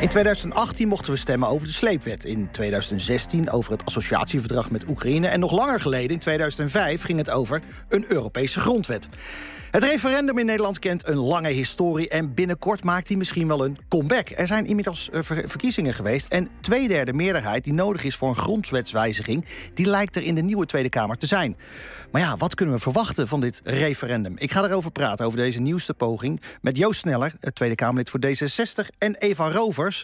In 2018 mochten we stemmen over de sleepwet. In 2016 over het associatieverdrag met Oekraïne. En nog langer geleden, in 2005, ging het over een Europese grondwet. Het referendum in Nederland kent een lange historie... en binnenkort maakt hij misschien wel een comeback. Er zijn inmiddels eh, verkiezingen geweest... en tweederde meerderheid die nodig is voor een grondwetswijziging... die lijkt er in de nieuwe Tweede Kamer te zijn. Maar ja, wat kunnen we verwachten van dit referendum? Ik ga erover praten, over deze nieuwste poging... met Joost Sneller, het Tweede Kamerlid voor D66... en Eva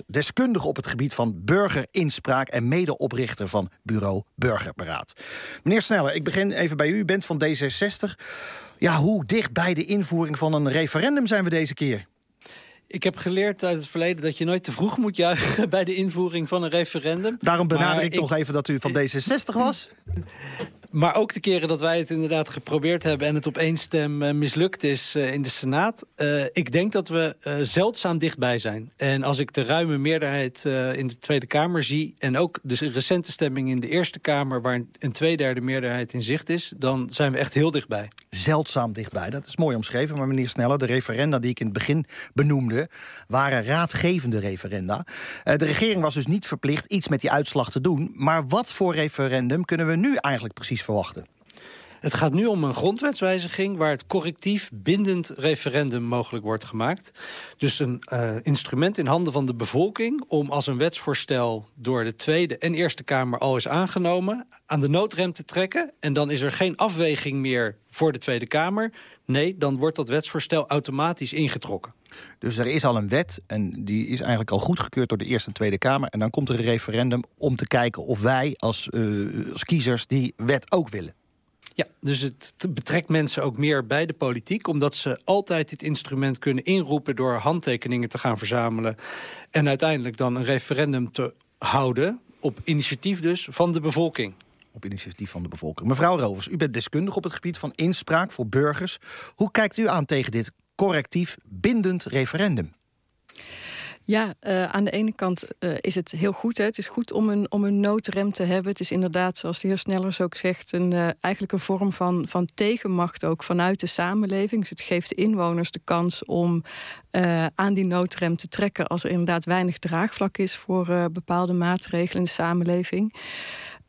Deskundige op het gebied van burgerinspraak... en medeoprichter van Bureau Burgerberaad. Meneer Sneller, ik begin even bij u. U bent van D66... Ja, hoe dicht bij de invoering van een referendum zijn we deze keer? Ik heb geleerd uit het verleden dat je nooit te vroeg moet juichen bij de invoering van een referendum. Daarom benader ik, toch even dat u van D66 was. Maar ook de keren dat wij het inderdaad geprobeerd hebben... en het op één stem uh, mislukt is uh, in de Senaat. Uh, ik denk dat we zeldzaam dichtbij zijn. En als ik de ruime meerderheid in de Tweede Kamer zie... en ook de recente stemming in de Eerste Kamer... waar een tweederde meerderheid in zicht is... dan zijn we echt heel dichtbij. Zeldzaam dichtbij, dat is mooi omschreven. Maar meneer Sneller, de referenda die ik in het begin benoemde... waren raadgevende referenda. de regering was dus niet verplicht iets met die uitslag te doen. Maar wat voor referendum kunnen we nu eigenlijk precies verwachten? Het gaat nu om een grondwetswijziging waar het correctief bindend referendum mogelijk wordt gemaakt. Dus een uh, instrument in handen van de bevolking om als een wetsvoorstel door de Tweede en Eerste Kamer al is aangenomen, aan de noodrem te trekken. En dan is er geen afweging meer voor de Tweede Kamer. Nee, dan wordt dat wetsvoorstel automatisch ingetrokken. Dus er is al een wet en die is eigenlijk al goedgekeurd door de Eerste en Tweede Kamer. En dan komt er een referendum om te kijken of wij als, uh, als kiezers die wet ook willen. Ja, dus het betrekt mensen ook meer bij de politiek... omdat ze altijd dit instrument kunnen inroepen... door handtekeningen te gaan verzamelen... en uiteindelijk dan een referendum te houden... op initiatief dus van de bevolking op initiatief van de bevolking. Mevrouw Rovers, u bent deskundig op het gebied van inspraak voor burgers. Hoe kijkt u aan tegen dit correctief bindend referendum? Ja, uh, aan de ene kant uh, is het heel goed. Hè. Het is goed om een, om een noodrem te hebben. Het is inderdaad, zoals de heer Snellers ook zegt, een, uh, eigenlijk een vorm van, van tegenmacht ook vanuit de samenleving. Dus het geeft de inwoners de kans om aan die noodrem te trekken als er inderdaad weinig draagvlak is voor bepaalde maatregelen in de samenleving.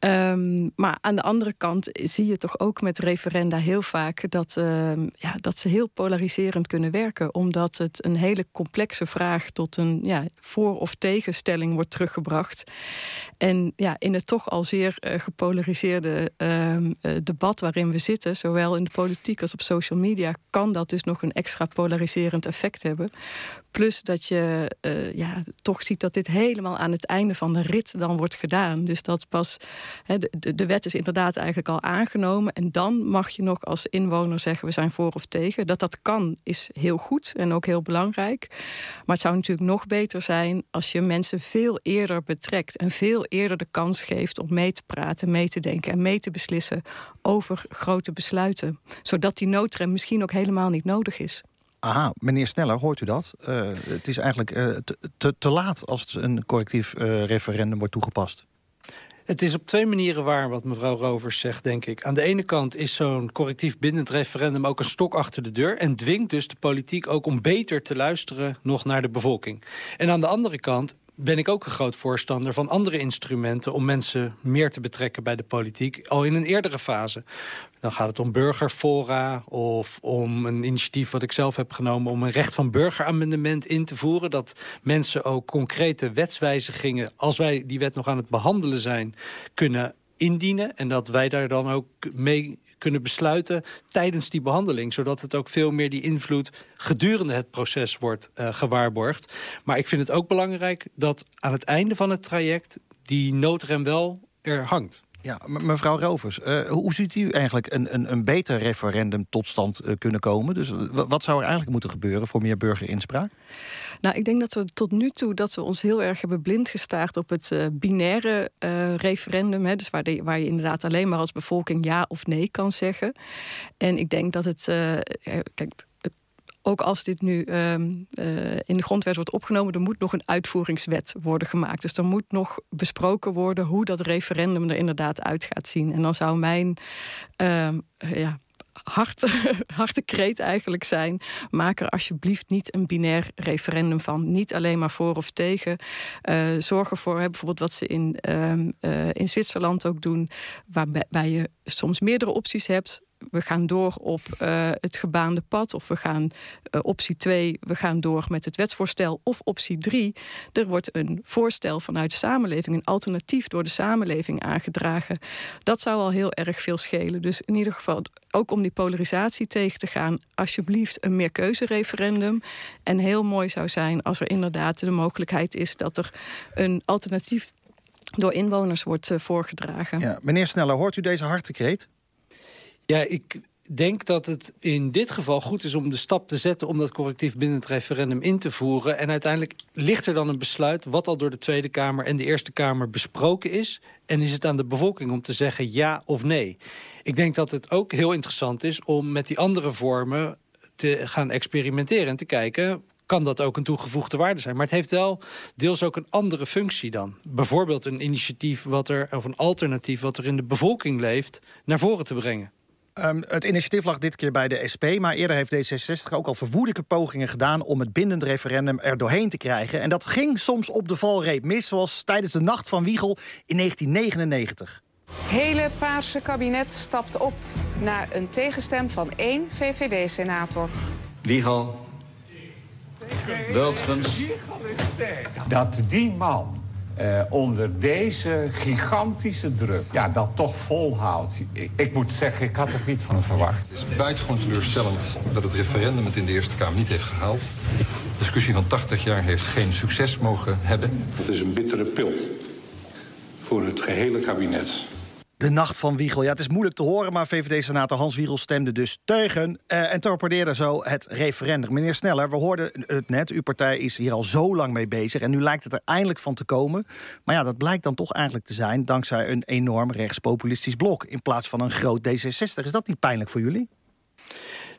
Um, maar aan de andere kant zie je toch ook met referenda heel vaak dat, uh, ja, dat ze heel polariserend kunnen werken. Omdat het een hele complexe vraag tot een ja, voor- of tegenstelling wordt teruggebracht. En ja, in het toch al zeer uh, gepolariseerde uh, debat waarin we zitten, zowel in de politiek als op social media, kan dat dus nog een extra polariserend effect hebben. Plus dat je uh, ja, toch ziet dat dit helemaal aan het einde van de rit dan wordt gedaan. Dus dat pas, de, de wet is inderdaad eigenlijk al aangenomen. En dan mag je nog als inwoner zeggen we zijn voor of tegen. Dat dat kan is heel goed en ook heel belangrijk. Maar het zou natuurlijk nog beter zijn als je mensen veel eerder betrekt. En veel eerder de kans geeft om mee te praten, mee te denken en mee te beslissen over grote besluiten. Zodat die noodrem misschien ook helemaal niet nodig is. Aha, meneer Sneller, hoort u dat? Uh, het is eigenlijk uh, te, te, laat als een correctief uh, referendum wordt toegepast. Het is op twee manieren waar wat mevrouw Rovers zegt, denk ik. Aan de ene kant is zo'n correctief bindend referendum ook een stok achter de deur... en dwingt dus de politiek ook om beter te luisteren nog naar de bevolking. En aan de andere kant ben ik ook een groot voorstander van andere instrumenten... om mensen meer te betrekken bij de politiek, al in een eerdere fase. Dan gaat het om burgerfora of om een initiatief wat ik zelf heb genomen... om een recht van burgeramendement in te voeren. Dat mensen ook concrete wetswijzigingen, als wij die wet nog aan het behandelen zijn... kunnen indienen en dat wij daar dan ook mee kunnen besluiten tijdens die behandeling. Zodat het ook veel meer die invloed gedurende het proces wordt uh, gewaarborgd. Maar ik vind het ook belangrijk dat aan het einde van het traject die noodrem wel er hangt. Ja, mevrouw Rovers, uh, hoe ziet u eigenlijk een, een, een beter referendum tot stand uh, kunnen komen? Dus wat zou er eigenlijk moeten gebeuren voor meer burgerinspraak? Nou, ik denk dat we tot nu toe dat we ons heel erg hebben blind gestaard op het binaire referendum. Hè, dus waar, waar je inderdaad alleen maar als bevolking ja of nee kan zeggen. En ik denk dat het. kijk, ook als dit nu ehm, eh, in de grondwet wordt opgenomen, er moet nog een uitvoeringswet worden gemaakt. Dus er moet nog besproken worden hoe dat referendum er inderdaad uit gaat zien. En dan zou mijn ehm, ja, harte, hartekreet eigenlijk zijn. Maak er alsjeblieft niet een binair referendum van. Niet alleen maar voor of tegen. Uh, zorg ervoor, bijvoorbeeld wat ze in, ehm, in Zwitserland ook doen, waarbij je soms meerdere opties hebt we gaan door op uh, het gebaande pad. Of we gaan uh, optie 2, we gaan door met het wetsvoorstel. Of optie 3, er wordt een voorstel vanuit de samenleving, een alternatief door de samenleving aangedragen. Dat zou al heel erg veel schelen. Dus in ieder geval, ook om die polarisatie tegen te gaan, alsjeblieft een meerkeuzereferendum. En heel mooi zou zijn als er inderdaad de mogelijkheid is dat er een alternatief door inwoners wordt uh, voorgedragen. Ja, meneer Sneller, hoort u deze hartekreet? Ja, ik denk dat het in dit geval goed is om de stap te zetten... om dat correctief binnen het referendum in te voeren. En uiteindelijk ligt er dan een besluit... wat al door de Tweede Kamer en de Eerste Kamer besproken is. En is het aan de bevolking om te zeggen ja of nee. Ik denk dat het ook heel interessant is om met die andere vormen te gaan experimenteren en te kijken kan dat ook een toegevoegde waarde zijn. Maar het heeft wel deels ook een andere functie dan. Bijvoorbeeld een initiatief wat er, of een alternatief wat er in de bevolking leeft, naar voren te brengen. Um, het initiatief lag dit keer bij de SP, maar eerder heeft D66 ook al verwoedelijke pogingen gedaan om het bindend referendum er doorheen te krijgen. En dat ging soms op de valreep mis, zoals tijdens de Nacht van Wiegel in 1999. Hele Paarse kabinet stapt op na een tegenstem van één VVD-senator. Wiegel. Wultgens. Dat die man uh, onder deze gigantische druk ja, dat toch volhoudt. Ik, ik, moet zeggen, ik had het niet van hem verwacht. Het is buitengewoon teleurstellend dat het referendum het in de Eerste Kamer niet heeft gehaald. De discussie van 80 jaar heeft geen succes mogen hebben. Het is een bittere pil voor het gehele kabinet. De nacht van Wiegel. Ja, het is moeilijk te horen, maar VVD-senator Hans Wiegel stemde dus tegen. Uh, en torpedeerde zo het referendum. Meneer Sneller, we hoorden het net. Uw partij is hier al zo lang mee bezig. En nu lijkt het er eindelijk van te komen. Maar ja, dat blijkt dan toch eigenlijk te zijn... dankzij een enorm rechtspopulistisch blok... in plaats van een groot D66. Is dat niet pijnlijk voor jullie?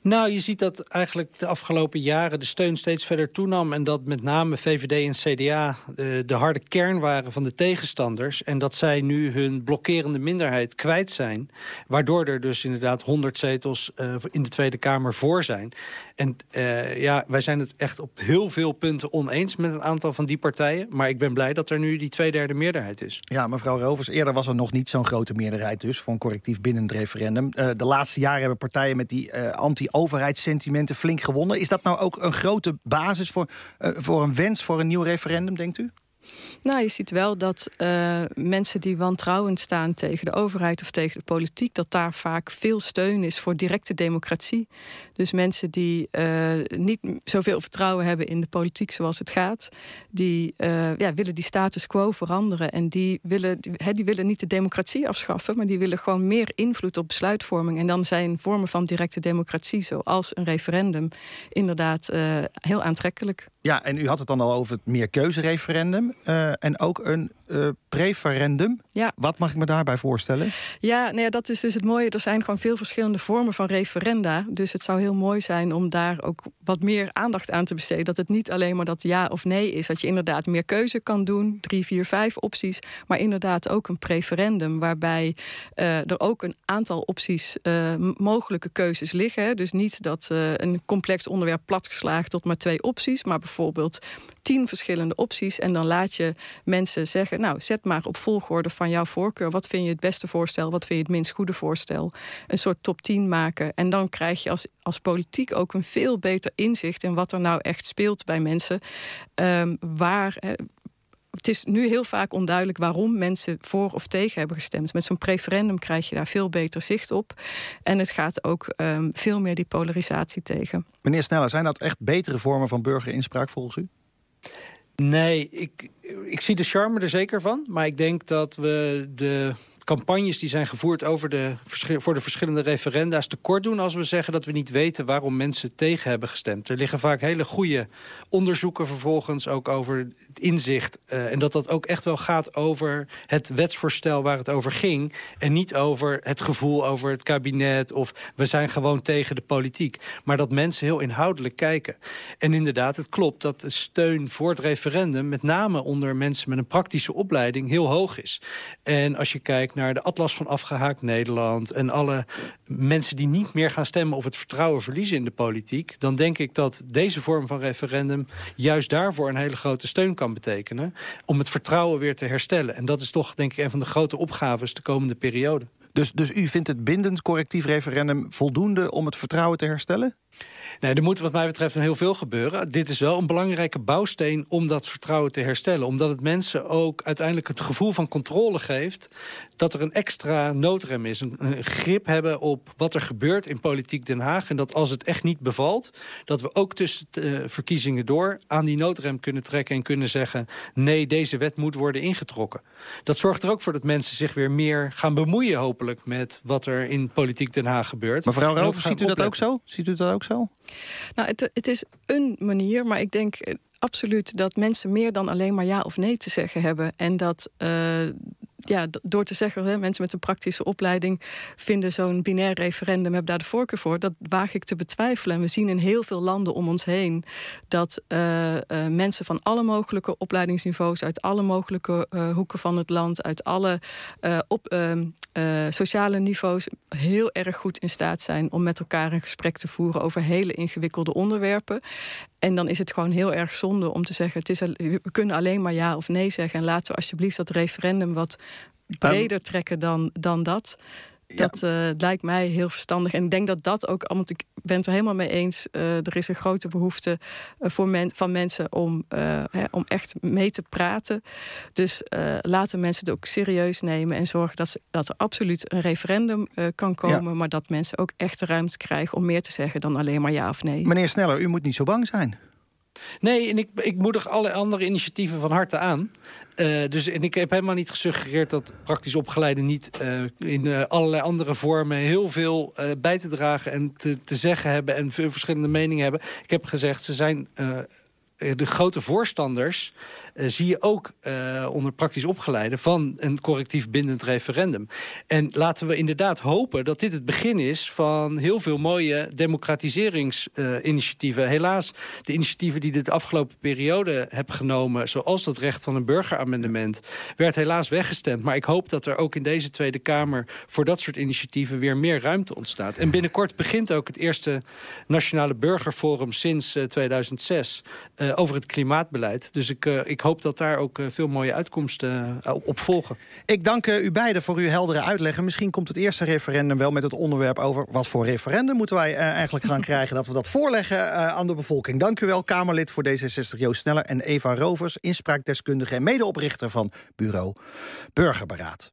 Nou, je ziet dat eigenlijk de afgelopen jaren de steun steeds verder toenam... en dat met name VVD en CDA de, de harde kern waren van de tegenstanders... en dat zij nu hun blokkerende minderheid kwijt zijn... waardoor er dus inderdaad 100 zetels uh, in de Tweede Kamer voor zijn. En uh, ja, wij zijn het echt op heel veel punten oneens met een aantal van die partijen. Maar ik ben blij dat er nu die tweederde meerderheid is. Ja, mevrouw Rovers, eerder was er nog niet zo'n grote meerderheid dus... voor een correctief binnen het referendum. Uh, de laatste jaren hebben partijen met die uh, anti-overheidssentimenten flink gewonnen. Is dat nou ook een grote basis voor, voor een wens voor een nieuw referendum, denkt u? Nou, je ziet wel dat uh, mensen die wantrouwend staan tegen de overheid of tegen de politiek, dat daar vaak veel steun is voor directe democratie. Dus mensen die uh, niet zoveel vertrouwen hebben in de politiek zoals het gaat, die uh, ja, willen die status quo veranderen. En die willen, he, die willen niet de democratie afschaffen, maar die willen gewoon meer invloed op besluitvorming. En dan zijn vormen van directe democratie, zoals een referendum, inderdaad heel aantrekkelijk. Ja, en u had het dan al over het meerkeuzereferendum. Uh, en ook een uh, preferendum. Ja. Wat mag ik me daarbij voorstellen? Ja, nou ja, dat is dus het mooie. Er zijn gewoon veel verschillende vormen van referenda. Dus het zou heel mooi zijn om daar ook wat meer aandacht aan te besteden. Dat het niet alleen maar dat ja of nee is. Dat je inderdaad meer keuze kan doen. Drie, vier, vijf opties. Maar inderdaad ook een preferendum. Waarbij uh, er ook een aantal opties, mogelijke keuzes liggen. Dus niet dat een complex onderwerp platgeslagen tot maar twee opties. Maar bijvoorbeeld tien verschillende opties. En dan laat je mensen zeggen: Nou, zet maar op volgorde van jouw voorkeur. Wat vind je het beste voorstel? Wat vind je het minst goede voorstel? Een soort top 10 maken. En dan krijg je als, als politiek ook een veel beter inzicht in wat er nou echt speelt bij mensen. Um, waar. Het is nu heel vaak onduidelijk waarom mensen voor of tegen hebben gestemd. Met zo'n preferendum krijg je daar veel beter zicht op. En het gaat ook um, veel meer die polarisatie tegen. Meneer Sneller, zijn dat echt betere vormen van burgerinspraak volgens u? Nee, ik, ik zie de charme er zeker van. Maar ik denk dat we de campagnes die zijn gevoerd over de, voor de verschillende referenda's tekort doen als we zeggen dat we niet weten waarom mensen tegen hebben gestemd. Er liggen vaak hele goede onderzoeken vervolgens ook over inzicht. Uh, en dat dat ook echt wel gaat over het wetsvoorstel waar het over ging. En niet over het gevoel over het kabinet of we zijn gewoon tegen de politiek. Maar dat mensen heel inhoudelijk kijken. En inderdaad, het klopt dat de steun voor het referendum met name onder mensen met een praktische opleiding heel hoog is. En als je kijkt naar de Atlas van Afgehaakt Nederland en alle mensen die niet meer gaan stemmen of het vertrouwen verliezen in de politiek, dan denk ik dat deze vorm van referendum juist daarvoor een hele grote steun kan betekenen om het vertrouwen weer te herstellen. En dat is toch, denk ik, een van de grote opgaves de komende periode. Dus, dus u vindt het bindend correctief referendum voldoende om het vertrouwen te herstellen? Nee, er moet wat mij betreft een heel veel gebeuren. Dit is wel een belangrijke bouwsteen om dat vertrouwen te herstellen. Omdat het mensen ook uiteindelijk het gevoel van controle geeft... dat er een extra noodrem is. Een, grip hebben op wat er gebeurt in politiek Den Haag. En dat als het echt niet bevalt... dat we ook tussen de verkiezingen door aan die noodrem kunnen trekken... en kunnen zeggen, nee, deze wet moet worden ingetrokken. Dat zorgt er ook voor dat mensen zich weer meer gaan bemoeien... hopelijk met wat er in politiek Den Haag gebeurt. Mevrouw Rovers, ziet u dat ook zo? Ziet u dat ook zo? Nou, het, het is een manier, maar ik denk eh, absoluut dat mensen meer dan alleen maar ja of nee te zeggen hebben. En dat uh, ja, door te zeggen, hè, mensen met een praktische opleiding vinden zo'n binair referendum, hebben daar de voorkeur voor. Dat waag ik te betwijfelen. En we zien in heel veel landen om ons heen dat uh, mensen van alle mogelijke opleidingsniveaus, uit alle mogelijke hoeken van het land, uit alle op, ehm, sociale niveaus, heel erg goed in staat zijn om met elkaar een gesprek te voeren over hele ingewikkelde onderwerpen. En dan is het gewoon heel erg zonde om te zeggen: het is, we kunnen alleen maar ja of nee zeggen. En laten we alsjeblieft dat referendum wat breder trekken dan, dan dat. Dat uh, lijkt mij heel verstandig. En ik denk dat dat ook, want ik ben het er helemaal mee eens. Uh, er is een grote behoefte uh, voor men, van mensen om, hè, om echt mee te praten. Dus laten mensen het ook serieus nemen en zorgen dat, ze, dat er absoluut een referendum kan komen. Ja. Maar dat mensen ook echt de ruimte krijgen om meer te zeggen dan alleen maar ja of nee. Meneer Sneller, u moet niet zo bang zijn. Nee, en ik, ik moedig alle andere initiatieven van harte aan. Uh, dus, en ik heb helemaal niet gesuggereerd dat praktisch opgeleiden niet uh, in uh, allerlei andere vormen heel veel bij te dragen en te, te zeggen hebben en verschillende meningen hebben. Ik heb gezegd, ze zijn de grote voorstanders zie je ook uh, onder praktisch opgeleide van een correctief bindend referendum. En laten we inderdaad hopen dat dit het begin is van heel veel mooie democratiseringsinitiatieven. Uh, Helaas, de initiatieven die de afgelopen periode hebben genomen, zoals dat recht van een burgeramendement, werd helaas weggestemd. Maar ik hoop dat er ook in deze Tweede Kamer voor dat soort initiatieven weer meer ruimte ontstaat. En binnenkort begint ook het eerste Nationale Burgerforum sinds 2006 over het klimaatbeleid. Dus ik, ik hoop dat daar ook eh, veel mooie uitkomsten eh, op volgen. Ik dank eh, u beiden voor uw heldere uitleg. Misschien komt het eerste referendum wel met het onderwerp over... wat voor referendum moeten wij eigenlijk gaan krijgen... dat we dat voorleggen aan de bevolking. Dank u wel, Kamerlid voor D66 Joost Sneller... en Eva Rovers, inspraakdeskundige en medeoprichter van Bureau Burgerberaad.